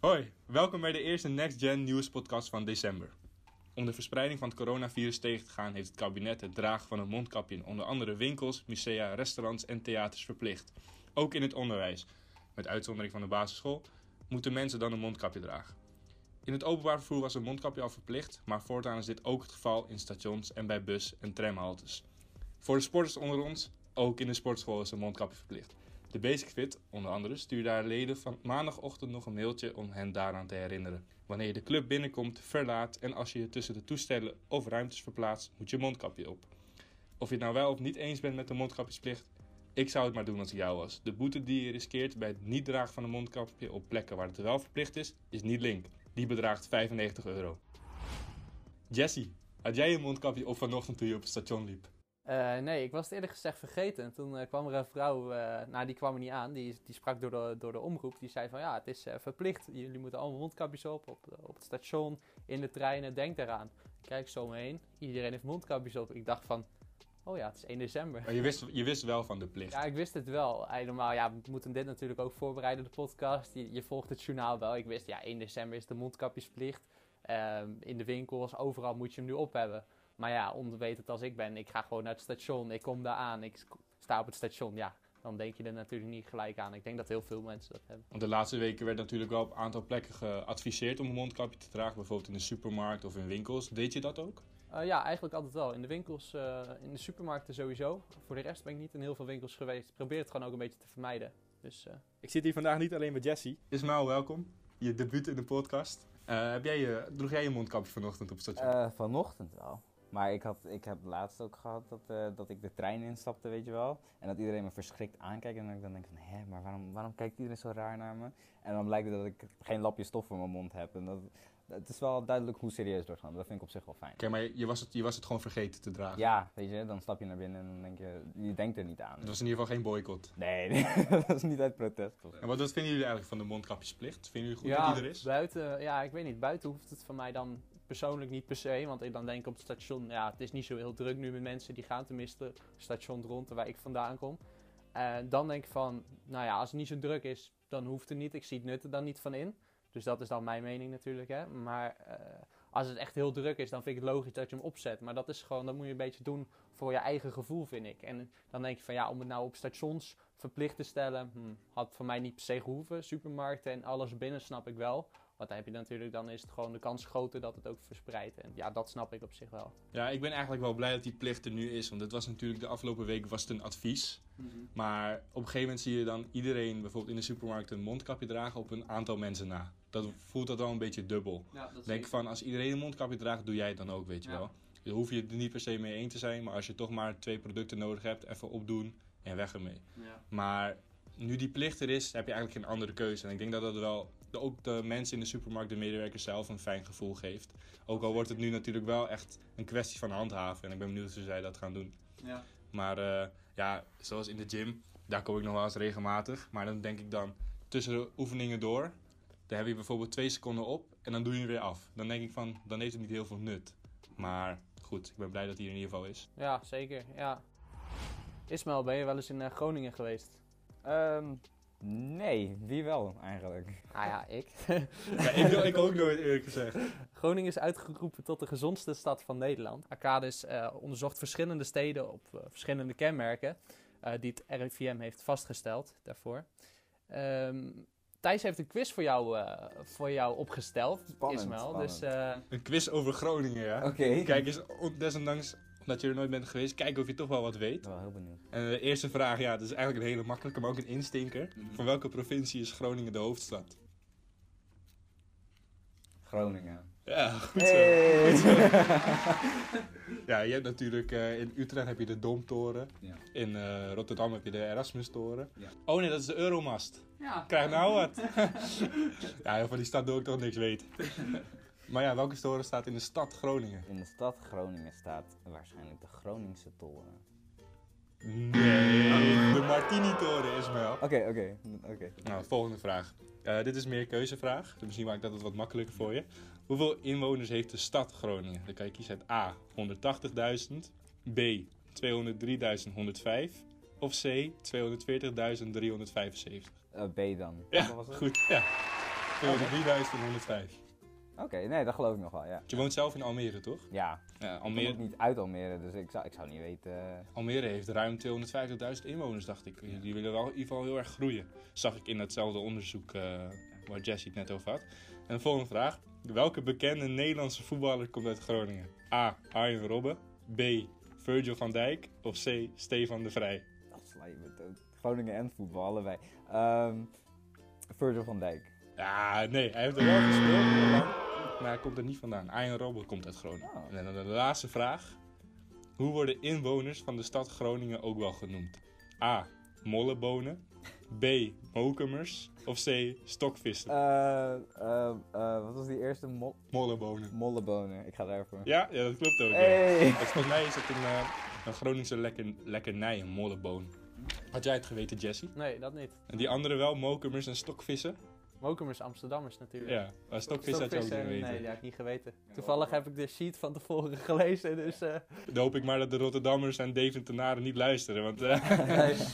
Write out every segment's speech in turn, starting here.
Hoi, welkom bij de eerste Next Gen News podcast van december. Om de verspreiding van het coronavirus tegen te gaan heeft het kabinet het dragen van een mondkapje in onder andere winkels, musea, restaurants en theaters verplicht. Ook in het onderwijs, met uitzondering van de basisschool, moeten mensen dan een mondkapje dragen. In het openbaar vervoer was een mondkapje al verplicht, maar voortaan is dit ook het geval in stations en bij bus- en tramhaltes. Voor de sporters onder ons, ook in de sportschool is een mondkapje verplicht. De Basic Fit, onder andere, stuurde haar leden van maandagochtend nog een mailtje om hen daaraan te herinneren. Wanneer je de club binnenkomt, verlaat en als je je tussen de toestellen of ruimtes verplaatst, moet je mondkapje op. Of je het nou wel of niet eens bent met de mondkapjesplicht, ik zou het maar doen als ik jou was. De boete die je riskeert bij het niet dragen van een mondkapje op plekken waar het wel verplicht is, is niet link. Die bedraagt 95 euro. Jessie, had jij je mondkapje op vanochtend toen je op het station liep? Uh, nee, ik was het eerlijk gezegd vergeten. Toen uh, kwam er een vrouw, uh, nou die kwam er niet aan, die, die sprak door de, door de omroep. Die zei van ja, het is verplicht, jullie moeten allemaal mondkapjes op, op, op het station, in de treinen, denk eraan. Kijk zo omheen, iedereen heeft mondkapjes op. Ik dacht van, oh ja, het is 1 december. Maar je wist, je wist wel van de plicht? Ja, ik wist het wel. Normaal, ja, we moeten dit natuurlijk ook voorbereiden, de podcast. Je, je volgt het journaal wel. Ik wist, ja, 1 december is de mondkapjesplicht. Ehm, in de winkels, overal moet je hem nu op hebben. Maar ja, onwetend als ik ben, ik ga gewoon naar het station, ik kom daar aan, ik sta op het station, ja, dan denk je er natuurlijk niet gelijk aan. Ik denk dat heel veel mensen dat hebben. Want de laatste weken werd natuurlijk wel op een aantal plekken geadviseerd om een mondkapje te dragen, bijvoorbeeld in de supermarkt of in winkels. Deed je dat ook? Uh, ja, eigenlijk altijd wel. In de winkels, uh, in de supermarkten sowieso. Voor de rest ben ik niet in heel veel winkels geweest. Ik probeer het gewoon ook een beetje te vermijden. Dus, uh... Ik zit hier vandaag niet alleen met Jessie. Ismael, welkom. Je debuut in de podcast. heb jij je, droeg jij je mondkapje vanochtend op het station? vanochtend wel. Maar ik, had, ik heb laatst ook gehad dat, uh, dat ik de trein instapte, weet je wel. En dat iedereen me verschrikt aankijkt. En dan, dan denk ik van, hé, maar waarom, waarom kijkt iedereen zo raar naar me? En dan blijkt het dat ik geen lapje stof voor mijn mond heb. En dat, het is wel duidelijk hoe serieus doorgaan. Dat vind ik op zich wel fijn. Oké, maar je was, het, je was het gewoon vergeten te dragen? Ja, weet je, dan stap je naar binnen en dan denk je, je denkt er niet aan. Het was in ieder geval geen boycott? Nee, nee dat is niet uit protest. En wat, wat vinden jullie eigenlijk van de mondkapjesplicht? Vinden jullie goed dat die er is? Buiten, ja, ik weet niet. Buiten hoeft het van mij dan persoonlijk niet per se. Want ik dan denk op het station, ja, het is niet zo heel druk nu met mensen die gaan tenminste station rond waar ik vandaan kom. En dan denk ik van, nou ja, als het niet zo druk is, dan hoeft het niet. Ik zie het nut er dan niet van in. Dus dat is dan mijn mening natuurlijk. Hè. Maar uh, als het echt heel druk is, dan vind ik het logisch dat je hem opzet. Maar dat is gewoon, dat moet je een beetje doen voor je eigen gevoel, vind ik. En dan denk je van ja, om het nou op stations verplicht te stellen, hm, had voor mij niet per se gehoeven. Supermarkten en alles binnen snap ik wel. Dan heb je natuurlijk, dan is het gewoon de kans groter dat het ook verspreidt. En ja, dat snap ik op zich wel. Ja, ik ben eigenlijk wel blij dat die plicht er nu is. Want het was natuurlijk de afgelopen weken was het een advies. Mhm. Maar op een gegeven moment zie je dan iedereen bijvoorbeeld in de supermarkt een mondkapje dragen op een aantal mensen na. Dat voelt dat wel een beetje dubbel. Ja, Denk van, als iedereen een mondkapje draagt, doe jij het dan ook, weet je wel. Dan hoef je het er niet per se mee eens te zijn. Maar als je toch maar twee producten nodig hebt, even opdoen en weg ermee. Ja. Maar nu die plicht er is, heb je eigenlijk geen andere keuze. En ik denk dat dat wel ook de mensen in de supermarkt, de medewerkers zelf, een fijn gevoel geeft. Ook al wordt het nu natuurlijk wel echt een kwestie van handhaven. En ik ben benieuwd hoe zij dat gaan doen. Ja. Maar uh, ja, zoals in de gym, daar kom ik nog wel eens regelmatig. Maar dan denk ik dan tussen de oefeningen door, dan heb je bijvoorbeeld twee seconden op en dan doe je hem weer af. Dan denk ik van, dan heeft het niet heel veel nut. Maar goed, ik ben blij dat hij er in ieder geval is. Ja, zeker. Ja. Ismael, ben je wel eens in uh, Groningen geweest? Um, Nee, wie wel eigenlijk? Ah ja, ik. ja, ik, ik ook nooit eerlijk gezegd. Groningen is uitgeroepen tot de gezondste stad van Nederland. Arcadis uh, onderzocht verschillende steden op uh, verschillende kenmerken uh, die het RIVM heeft vastgesteld daarvoor. Um, Thijs heeft een quiz voor jou, voor jou opgesteld, spannend, Ismael. Spannend. Dus, een quiz over Groningen, ja. Oké. Kijk eens, desondanks dat je er nooit bent geweest. Kijken of je toch wel wat weet. Ik ben wel heel benieuwd. En de eerste vraag, ja, dat is eigenlijk een hele makkelijke, maar ook een instinker. Mhm. Van welke provincie is Groningen de hoofdstad? Groningen. Ja, goed zo. Hey. ja, je hebt natuurlijk uh, in Utrecht heb je de Domtoren. Ja. In uh, Rotterdam heb je de Erasmustoren. Ja. Oh nee, dat is de Euromast. Ja. Krijg nou wat. ja, van die stad doe ik toch niks weten. Maar ja, welke toren staat in de stad Groningen? In de stad Groningen staat waarschijnlijk de Groningse toren. Nee, oh, de Martini-toren, is wel. Oké, okay, oké. Nou, nou, volgende vraag. Eh, dit is meer keuzevraag, dus misschien maakt dat het wat makkelijker voor je. Hoeveel inwoners heeft de stad Groningen? Dan kan je kiezen uit A, 180.000, B, 203.105 of C, 240.375. Eh, B dan. Ja, was het? goed. Ja. 203.105. Oké, nee, dat geloof ik nog wel, ja. Je woont zelf in Almere, toch? Ja. ja Almere... Niet uit Almere, dus ik zou, ik zou niet weten... Eh. Almere heeft ruim 250.000 inwoners, dacht ik. Die willen wel in ieder geval heel erg groeien. Zag ik in datzelfde onderzoek eh, waar Jesse het net over had. En de volgende vraag. Welke bekende Nederlandse voetballer komt uit Groningen? A. Arjen Robben. B. Virgil van Dijk. Of C. Stefan de Vrij? Dat sla je me. Groningen en voetbal, allebei. Um, Virgil van Dijk. Ja, nee, hij heeft er wel gespeeld. Maar hij komt er niet vandaan. Arjen Robben komt uit Groningen. Oh. En dan de laatste vraag. Hoe worden inwoners van de stad Groningen ook wel genoemd? A. Mollebonen. B. Mokumers. Of C. Stokvissen. Eh, eh, eh, wat was die eerste? Mo Mollebonen. mollebonen. Ik ga daarvoor. Ja, ja, dat klopt ook. ja. Hey! Het- Volgens mij is het een, een Groningse lekker, lekkernij, een molleboon. Had jij het geweten, Jesse? Nee, dat niet. En die andere wel, mokumers en stokvissen? Mokumers Amsterdammers natuurlijk. Ja, maar stokvissen had je ook niet geweten. Nee, dat heb ik niet geweten. Toevallig heb ik de sheet van tevoren gelezen, dus... eh, Dan hoop ik maar dat de Rotterdammers en Deventenaren niet luisteren. Want, eh, nee.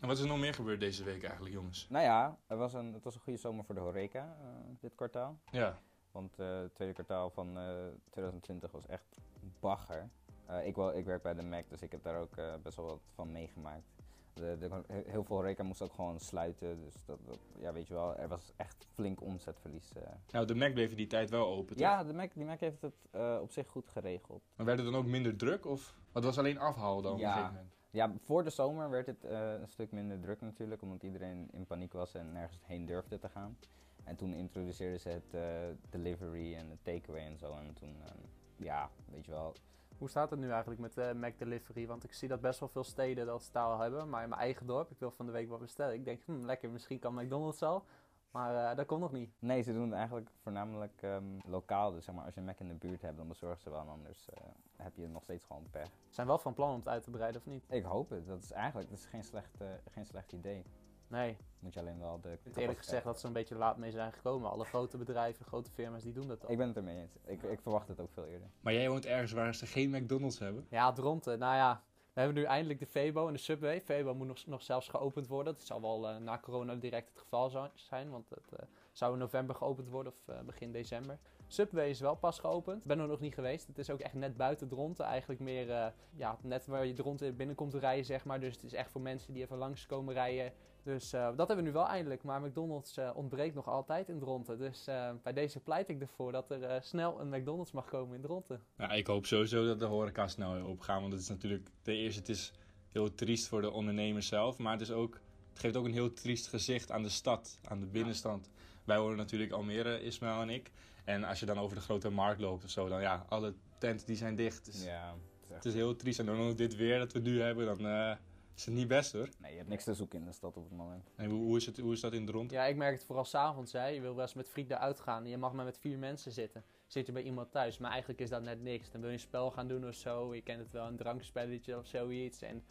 En wat is er nog meer gebeurd deze week eigenlijk, jongens? Nou ja, het was een, het was een goede zomer voor de Horeca eh, dit kwartaal. Ja, Want eh, het tweede kwartaal van eh, 2020 was echt bagger. Eh, ik, wel, ik werk bij de Mac, dus ik heb daar ook eh, best wel wat van meegemaakt. De, de, he- heel veel horeca moest ook gewoon sluiten. Dus dat, dat- ja, weet je wel, er was echt flink omzetverlies. eh. nou de Mac bleef in die tijd wel open, toch? Ja, de Mac, die Mac heeft het eh, op zich goed geregeld. Maar werd het dan ook minder druk? Of? Het was alleen afhaal dan op Ja. een gegeven moment. Ja, voor de zomer werd het eh, een stuk minder druk natuurlijk, omdat iedereen in paniek was en nergens heen durfde te gaan. En toen introduceerden ze het eh, delivery en het takeaway en zo. En toen, ehm, ja, weet je wel, Hoe staat het nu eigenlijk met eh Mac Delivery? Want ik zie dat best wel veel steden dat staal hebben. Maar in mijn eigen dorp, ik wil van de week wat bestellen. Ik denk, hm, lekker, misschien kan McDonald's al. Maar eh, dat komt nog niet. Nee, ze doen het eigenlijk voornamelijk ehm, lokaal. Dus zeg maar, als je een Mac in de buurt hebt, dan bezorgen ze wel. En anders eh, heb je nog steeds gewoon pech. Ze zijn wel van plan om het uit te breiden, of niet? Ik hoop het. Dat is eigenlijk dat is geen, slecht, geen slecht idee. Nee, Moet je alleen wel de. ik heb eerlijk gezegd dat ze een beetje laat mee zijn gekomen. Alle grote bedrijven, grote firma's, die doen dat al. Ik ben het ermee eens. Ik, ik verwacht het ook veel eerder. Maar jij woont ergens waar ze geen McDonald's hebben? Ja, Dronten. Nou ja, we hebben nu eindelijk de Febo en de Subway. Febo moet nog, nog zelfs geopend worden. Dat zal wel eh, na corona direct het geval zijn, want het eh, zou in november geopend worden of eh, begin december. Subway is wel pas geopend. Ben er nog niet geweest. Het is ook echt net buiten Dronten. Eigenlijk meer, eh, ja, net waar je Dronten binnenkomt rijden, zeg maar. Dus het is echt voor mensen die even langs komen rijden. Dus eh, dat hebben we nu wel eindelijk. Maar McDonald's eh, ontbreekt nog altijd in Dronten. Dus bij deze pleit ik ervoor dat er snel een McDonald's mag komen in Dronten. Ja, ik hoop sowieso dat de horeca snel opgaan. Want het is natuurlijk, ten eerste, het is heel triest voor de ondernemers zelf. Maar het, is ook, het geeft ook een heel triest gezicht aan de stad, aan de binnenstand. Wij wonen natuurlijk Almere, Ismaël en ik. En als je dan over de grote markt loopt of zo, dan ja, alle tenten die zijn dicht. Dus Ja, het is echt- Het is heel triest. En dan ook dit weer dat we nu hebben, dan eh, is het niet best hoor. Nee, je hebt niks te zoeken in de stad op het moment. En hoe, hoe, is het, hoe is dat in Dronten? Ja, ik merk het vooral s'avonds. Je wil wel eens met vrienden uitgaan. Je mag maar met vier mensen zitten. Zit je bij iemand thuis. Maar eigenlijk is dat net niks. Dan wil je een spel gaan doen of zo. Je kent het wel, een drankspelletje of zoiets. En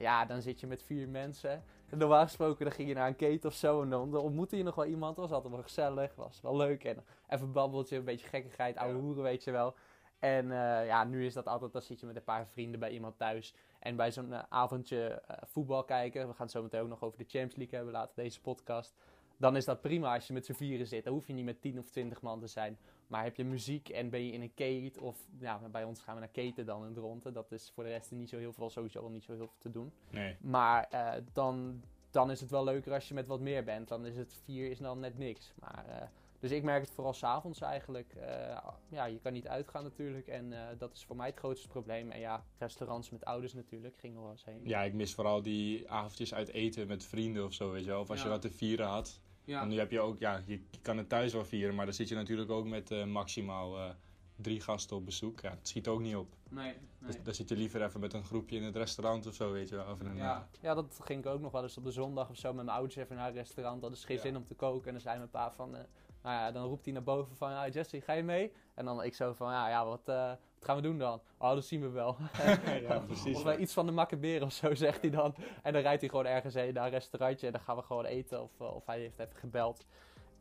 ja, dan zit je met vier mensen. En normaal gesproken dan ging je naar een keten of zo. En dan, ontmoette je nog wel iemand. was altijd wel gezellig. Was wel leuk. En even babbeltje, een beetje gekkigheid. Oude hoeren, weet je wel. En eh, ja, nu is dat altijd, dan zit je met een paar vrienden bij iemand thuis. En bij zo'n eh, avondje eh, voetbal kijken. We gaan het zo meteen ook nog over de Champions League hebben later deze podcast. Dan is dat prima als je met z'n vieren zit. Dan hoef je niet met 10 of 20 man te zijn. Maar heb je muziek en ben je in een kate. Of ja, bij ons gaan we naar keten dan in Dronten. Dat is voor de rest niet zo heel veel, sowieso niet zo heel veel te doen. Nee. Maar eh, dan, dan is het wel leuker als je met wat meer bent. Dan is het vier is dan net niks. Maar, eh, dus ik merk het vooral s'avonds eigenlijk. Eh, ja, je kan niet uitgaan natuurlijk. En dat is voor mij het grootste probleem. En ja, restaurants met ouders natuurlijk. Ging wel eens heen. Ja, ik mis vooral die avondjes uit eten met vrienden of zo, weet je wel. Of als je wat te vieren had. En nu heb je ook, ja, je, kan het thuis wel vieren, maar dan zit je natuurlijk ook met eh, maximaal eh, drie gasten op bezoek. Ja, het schiet ook niet op. Nee, Dus dan zit je liever even met een groepje in het restaurant of zo, weet je wel. Of een, Ja. ja, dat ging ik ook nog wel eens op de zondag of zo met mijn ouders even naar een restaurant. Dat is geen Ja. zin om te koken. En dan zei mijn pa van, eh, nou ja, dan roept hij naar boven van, ja, Jesse, ga je mee? En dan ik zo van, ja, ja wat, eh, wat gaan we doen dan? Oh, dat zien we wel. ja, precies. of iets van de makkeberen of zo, zegt hij dan. En dan rijdt hij gewoon ergens heen naar een restaurantje en dan gaan we gewoon eten. Of, eh, of hij heeft even gebeld.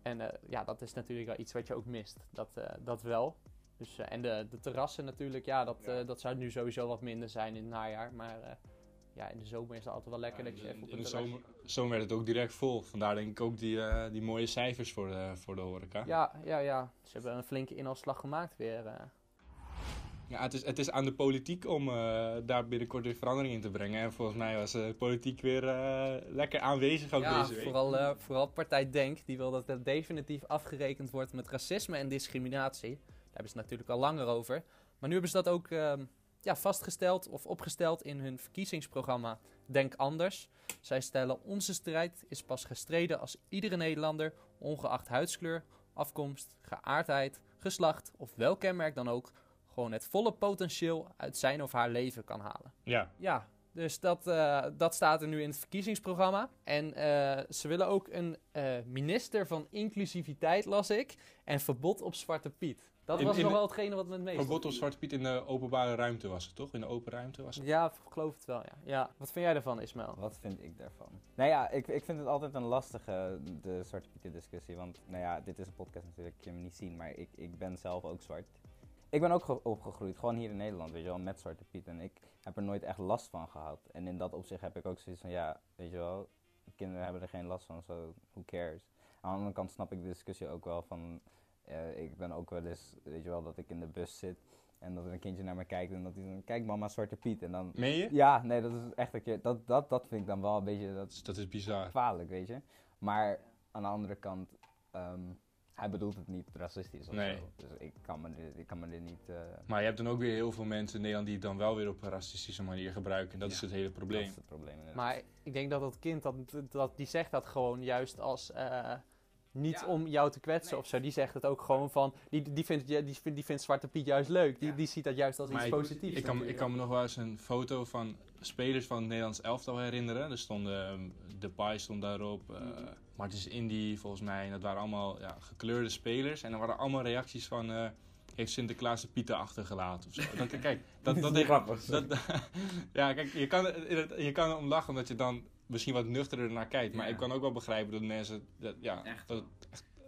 En eh, ja, dat is natuurlijk wel iets wat je ook mist. Dat, dat wel. Dus, en de, de terrassen natuurlijk, ja dat, Ja. dat zou nu sowieso wat minder zijn in het najaar. Maar ja, in de zomer is het altijd wel lekker dat je even op in de zomer, zomer werd het ook direct vol. Vandaar denk ik ook die, eh, die mooie cijfers voor de, voor de horeca. Ja, ja, ja. Ze hebben een flinke inhaalslag gemaakt weer. eh. Ja, het, is, het is aan de politiek om eh, daar binnenkort weer verandering in te brengen. En volgens mij was de politiek weer lekker aanwezig ook ja, deze week. vooral, vooral partij Denk, die wil dat er definitief afgerekend wordt met racisme en discriminatie. Daar hebben ze het natuurlijk al langer over. Maar nu hebben ze dat ook ehm, ja, vastgesteld of opgesteld in hun verkiezingsprogramma Denk Anders. Zij stellen onze strijd is pas gestreden als iedere Nederlander, ongeacht huidskleur, afkomst, geaardheid, geslacht of welk kenmerk dan ook, gewoon het volle potentieel uit zijn of haar leven kan halen. Ja, Ja, dus dat, eh, dat staat er nu in het verkiezingsprogramma. En eh, ze willen ook een eh, minister van inclusiviteit, las ik. En verbod op Zwarte Piet. Dat In- was in- nog wel hetgene wat me het meest... verbod op Zwarte Piet in de openbare ruimte was het toch? In de open ruimte was het. Ja, ik geloof het wel, ja. ja. Wat vind jij ervan, Ismael? Wat vind ik daarvan? Nou ja, ik, ik vind het altijd een lastige, de Zwarte Pieten discussie. Want nou ja, dit is een podcast natuurlijk, je me niet zien, maar ik, ik ben zelf ook zwart. Ik ben ook ge- opgegroeid, gewoon hier in Nederland, weet je wel, met Zwarte Piet. En ik heb er nooit echt last van gehad. En in dat opzicht heb ik ook zoiets van, ja, weet je wel, kinderen hebben er geen last van, so who cares? Aan de andere kant snap ik de discussie ook wel van, eh, ik ben ook wel eens, weet je wel, dat ik in de bus zit. En dat er een kindje naar me kijkt en dat hij dan, kijk mama, Zwarte Piet. En dan, Meen je? ja, nee, dat is echt een keer, dat, dat, dat vind ik dan wel een beetje, dat Dat is, dat is bizar. gevaarlijk, weet je. Maar aan de andere kant, ehm, hij bedoelt het niet racistisch of Nee. zo. Dus ik kan me dit, ik kan me dit niet... eh, Maar je hebt dan ook weer heel veel mensen in Nederland die het dan wel weer op een racistische manier gebruiken. En dat is het hele dat probleem. is het probleem inderdaad. Maar ik denk dat dat kind, dat, dat, die zegt dat gewoon juist als... eh, niet Ja. om jou te kwetsen Nee. of zo. Die zegt het ook gewoon van... Die, die, vindt, die, vindt, die vindt Zwarte Piet juist leuk. Die, Ja. die ziet dat juist als Maar iets ik- positiefs. Ik kan, me- ik kan me nog wel eens een foto van spelers van het Nederlands elftal herinneren. Er stonden um, Depay stond daarop, eh Mhm. Martins Indy volgens mij. En dat waren allemaal ja, gekleurde spelers. En er waren allemaal reacties van... eh, heeft Sinterklaas de Pieten achtergelaten of zo. Dat, kijk, dat, dat, is grappig. dat, ja, kijk, je kan, er- je kan om lachen omdat je dan misschien wat nuchterder naar kijkt. Maar Ja. ik kan ook wel begrijpen dat mensen... Dat, ja, Echt dat,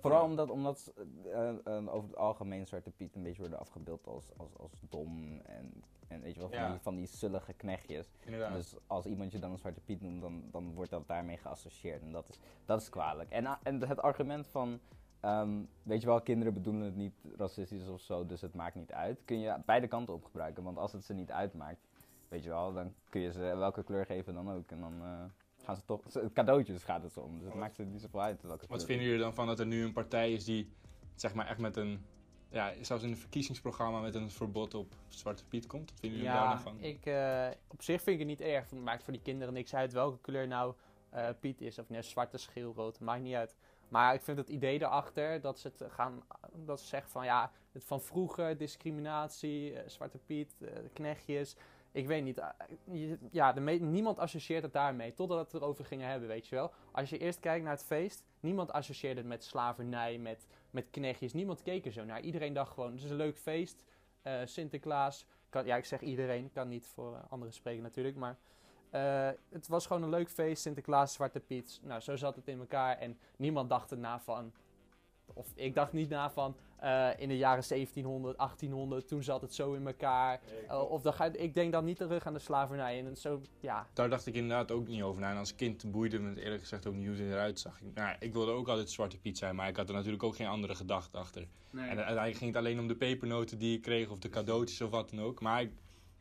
Vooral omdat, omdat eh, eh, over het algemeen Zwarte Piet een beetje worden afgebeeld als, als, als dom en, en weet je wel, van, die, van die zullige knechtjes. inderdaad. Dus als iemand je dan een Zwarte Piet noemt, dan, dan wordt dat daarmee geassocieerd. En dat is, dat is kwalijk. En, a- en het argument van, ehm, weet je wel, kinderen bedoelen het niet racistisch of zo, dus het maakt niet uit. Kun je beide kanten op gebruiken. Want als het ze niet uitmaakt, weet je wel, dan kun je ze welke kleur geven dan ook. En dan eh, gaan ze toch, cadeautjes gaat het om. Dus het maakt ze niet zoveel uit welke Wat vinden jullie dan van dat er nu een partij is die, zeg maar, echt met een, ja, zelfs in een verkiezingsprogramma met een verbod op Zwarte Piet komt? Wat vinden jullie daar Ja, dan van? ik, eh, op zich vind ik het niet erg. Het maakt voor die kinderen niks uit welke kleur nou eh, Piet is. Of net zwarte, scheel, rood. Maakt niet uit. Maar ik vind het idee erachter dat ze het gaan... Dat ze zeggen van ja, het van vroeger, discriminatie, eh, Zwarte Piet, knechtjes. Ik weet niet. eh, ja, niemand associeert het daarmee. Totdat we het erover gingen hebben, weet je wel. Als je eerst kijkt naar het feest. Niemand associeerde het met slavernij, met, met knechtjes. Niemand keek er zo naar. Iedereen dacht gewoon, het is een leuk feest. Eh, Sinterklaas. Kan, ja, ik zeg iedereen. Kan niet voor eh, anderen spreken natuurlijk. Maar het was gewoon een leuk feest. Sinterklaas, Zwarte Piet. Nou, zo zat het in elkaar. En niemand dacht erna van... Of ik dacht niet na van... eh, in de jaren 1700, 1800, toen zat het zo in elkaar. Eh, of dan ga, ik denk dan niet terug aan de slavernij. En zo, ja, Daar dacht ik inderdaad ook niet over na. En als kind boeide me het eerlijk gezegd ook niet hoe het eruit zag. Ik- Nou, ik wilde ook altijd Zwarte Piet zijn, maar ik had er natuurlijk ook geen andere gedachte achter. En uiteindelijk ging het alleen om de pepernoten die ik kreeg of de cadeautjes of wat dan ook. Maar ik,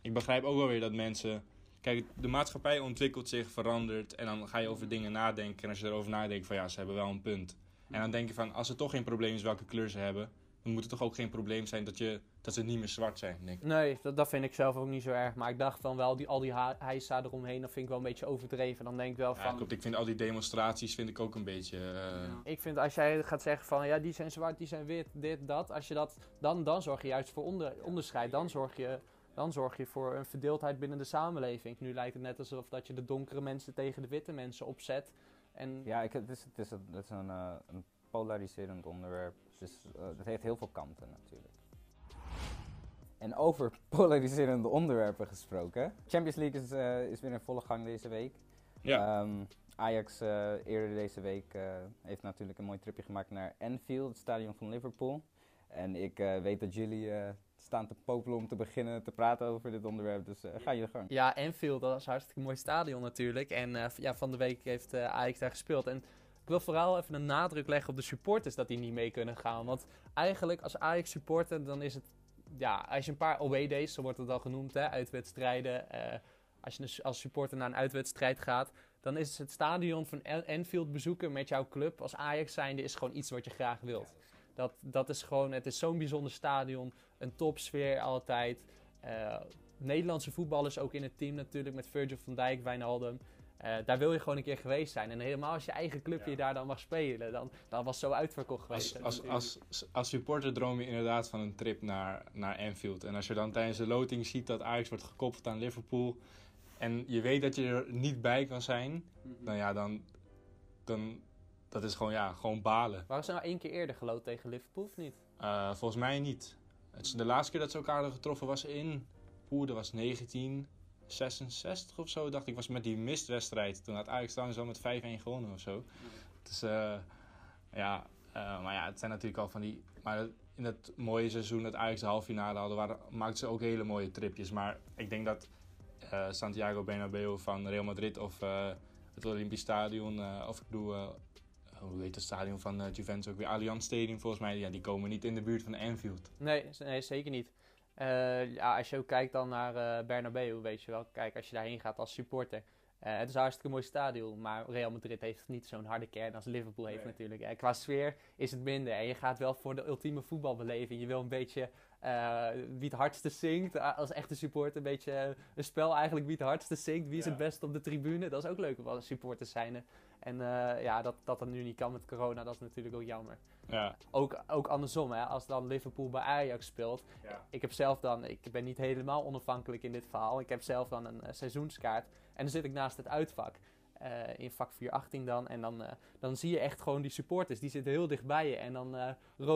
ik begrijp ook wel weer dat mensen... Kijk, de maatschappij ontwikkelt zich, verandert en dan ga je over dingen nadenken. En als je erover nadenkt van ja, ze hebben wel een punt. En dan denk je van, als het toch geen probleem is welke kleur ze hebben... dan moet het toch ook geen probleem zijn dat, je, dat ze niet meer zwart zijn, denk ik. Nee, dat, dat vind ik zelf ook niet zo erg. Maar ik dacht dan wel, die, al die heisa eromheen, dat vind ik wel een beetje overdreven. Dan denk ik wel Ja, van... klopt. Ik vind al die demonstraties vind ik ook een beetje... eh, Ik vind als jij gaat zeggen van ja, die zijn zwart, die zijn wit, dit, dat. Als je dat, dan, dan zorg je juist voor onder, onderscheid. Dan zorg, je, dan zorg je voor een verdeeldheid binnen de samenleving. Nu lijkt het net alsof dat je de donkere mensen tegen de witte mensen opzet. En Ja, ik, het is, het is, een, het is een, eh, een polariserend onderwerp. Dus eh, het heeft heel veel kanten natuurlijk. En over polariserende onderwerpen gesproken. Champions League is, eh, is weer in volle gang deze week. ja. Ehm, Ajax eh, eerder deze week eh, heeft natuurlijk een mooi tripje gemaakt naar Anfield, het stadion van Liverpool. En ik eh, weet dat jullie eh, staan te popelen om te beginnen te praten over dit onderwerp. Dus eh, ga je gang. Ja, Enfield, dat is een hartstikke mooi stadion natuurlijk. En eh, ja, van de week heeft eh Ajax daar gespeeld. En ik wil vooral even een nadruk leggen op de supporters dat die niet mee kunnen gaan. Want eigenlijk als Ajax supporter, dan is het... Ja, als je een paar away days, zo wordt het al genoemd, hè, uitwedstrijden. eh, als je dus als supporter naar een uitwedstrijd gaat, dan is het stadion van En- Enfield bezoeken met jouw club als Ajax zijnde is gewoon iets wat je graag wilt. Dat, dat is gewoon, het is zo'n bijzonder stadion, een topsfeer altijd. Eh, Nederlandse voetballers ook in het team natuurlijk, met Virgil van Dijk, Wijnaldum. Eh, daar wil je gewoon een keer geweest zijn. En helemaal als je eigen clubje Ja. daar dan mag spelen, dan, dan was zo uitverkocht geweest. Als, als, als, als supporter droom je inderdaad van een trip naar, naar Anfield. En als je dan tijdens de loting ziet dat Ajax wordt gekoppeld aan Liverpool... en je weet dat je er niet bij kan zijn... dan ja, dan... dan dat is gewoon, ja, gewoon balen. Waren ze nou één keer eerder geloot tegen Liverpool of niet? Eh, volgens mij niet. Het is de laatste keer dat ze elkaar hadden getroffen was in... Oeh, dat was 1966 of zo, dacht ik. was met die mistwedstrijd. Toen had Ajax trouwens al met 5-1 gewonnen of zo. Dus eh, ja, eh, maar ja, het zijn natuurlijk al van die... Maar in het mooie seizoen dat Ajax de halve finale hadden, waren, maakten ze ook hele mooie tripjes. Maar ik denk dat Santiago Bernabeu van Real Madrid of het Olympisch Stadion... of ik bedoel... eh, hoe heet het stadion van eh, Juventus ook weer? Allianz Stadium volgens mij. Ja, die komen niet in de buurt van Anfield. Nee, nee zeker niet. Eh, ja, als je ook kijkt dan naar eh Bernabeu, weet je wel. Kijk, als je daarheen gaat als supporter. het is een hartstikke mooi stadion, maar Real Madrid heeft niet zo'n harde kern als Liverpool heeft Nee. natuurlijk. Eh, qua sfeer is het minder. En je gaat wel voor de ultieme voetbalbeleving. Je wil een beetje wie het hardste zingt. als echte supporter een beetje een spel eigenlijk wie het hardste zingt. Wie is Ja. het best op de tribune. Dat is ook leuk als supporters zijn. En eh, ja, dat, dat dat nu niet kan met corona, dat is natuurlijk ook jammer. Ja, Ook, ook andersom, hè, als dan Liverpool bij Ajax speelt. ja. Ik heb zelf dan, ik ben niet helemaal onafhankelijk in dit verhaal. Ik heb zelf dan een eh, seizoenskaart. En dan zit ik naast het uitvak. eh, in vak 418 dan. En dan, dan zie je echt gewoon die supporters. Die zitten heel dicht bij je. En dan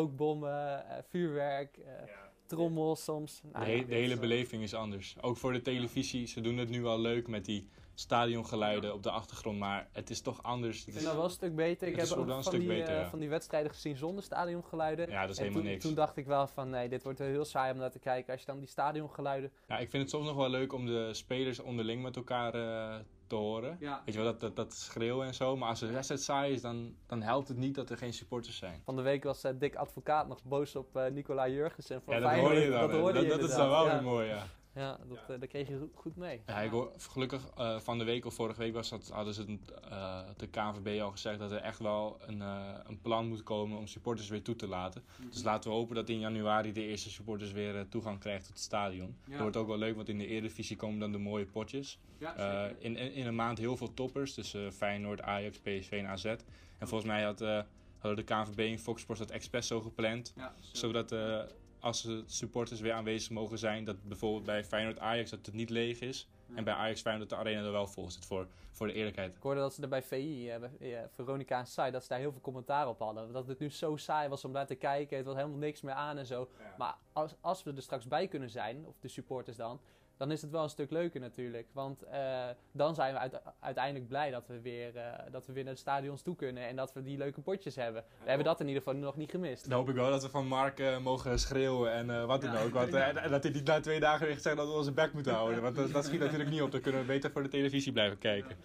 rookbommen, vuurwerk, eh, trommels soms. De, Nou he- ja, de hele beleving is anders. Ook voor de televisie. Ze doen het nu al leuk met die stadiongeluiden op de achtergrond. Maar het is toch anders. Ik vind dat wel een stuk beter. Ik heb ook een van, stuk die, beter, eh, ja. van die wedstrijden gezien zonder stadiongeluiden. ja, dat is en helemaal toen, niks. toen dacht ik wel van nee, dit wordt wel heel saai om naar te kijken. Als je dan die stadiongeluiden... Ja, ik vind het soms nog wel leuk om de spelers onderling met elkaar eh, te horen. Ja. Weet je wel, dat, dat, dat schreeuwen en zo. Maar als de wedstrijd saai is, dan, dan helpt het niet dat er geen supporters zijn. Van de week was eh, Dick Advocaat nog boos op eh Nicola Jurgensen. Van Ja, dat Feyenoord. hoor je dan. Dat, hoorde dat, je dat is dan wel weer mooi, ja. Ja, ja dat, eh, dat kreeg je go- goed mee. Ja, ik hoor, gelukkig eh, van de week of vorige week was dat, hadden ze het, eh, de KNVB al gezegd dat er echt wel een, eh, een plan moet komen om supporters weer toe te laten. Dus laten we hopen dat in januari de eerste supporters weer toegang krijgen tot het stadion. Ja. Dat wordt ook wel leuk, want in de Eredivisie komen dan de mooie potjes. Eh, in, in, in een maand heel veel toppers, dus Feyenoord, Ajax, PSV en AZ. En volgens mij had, eh, hadden de KNVB en Fox Sports dat expres zo gepland zodat eh, als de supporters weer aanwezig mogen zijn, dat bijvoorbeeld bij Feyenoord Ajax dat het niet leeg is. En bij Ajax Feyenoord dat de arena er wel vol zit voor, voor de eerlijkheid. Ik hoorde dat ze er bij VI, eh, bij, eh, Veronica en Sai, dat ze daar heel veel commentaar op hadden. Dat het nu zo saai was om daar te kijken. Het was helemaal niks meer aan en zo. Maar als, als we er straks bij kunnen zijn, of de supporters dan, dan is het wel een stuk leuker natuurlijk. Want eh, dan zijn we uite- uiteindelijk blij dat we, weer, eh, dat we weer naar de stadions toe kunnen en dat we die leuke potjes hebben. We hebben dat in ieder geval nog niet gemist. Dan hoop ik wel dat we van Mark eh, mogen schreeuwen en eh, wat dan Ja. ook. Want, eh, en- dat hij niet na twee dagen weer gaat zeggen dat we onze bek moeten houden. Want dat, dat schiet natuurlijk niet op. Dan kunnen we beter voor de televisie blijven kijken.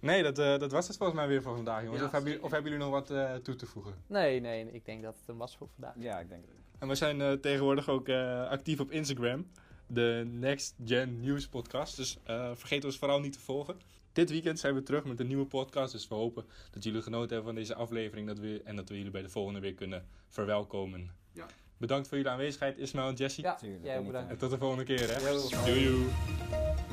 Nee, dat, eh, dat was het volgens mij weer voor vandaag, jongens. Ja, of, hebben, of hebben jullie nog wat eh, toe te voegen? Nee, nee, ik denk dat het een was voor vandaag. Ja, ik denk het. En we zijn eh, tegenwoordig ook eh, actief op Instagram. De Next Gen News podcast. Dus eh, vergeet ons vooral niet te volgen. Dit weekend zijn we terug met een nieuwe podcast. Dus we hopen dat jullie genoten hebben van deze aflevering. Dat we, en dat we jullie bij de volgende weer kunnen verwelkomen. Ja. Bedankt voor jullie aanwezigheid, Ismael en Jesse. Ja, Tuurlijk, jij bedankt. En tot de volgende keer. Hè? Doei. doei.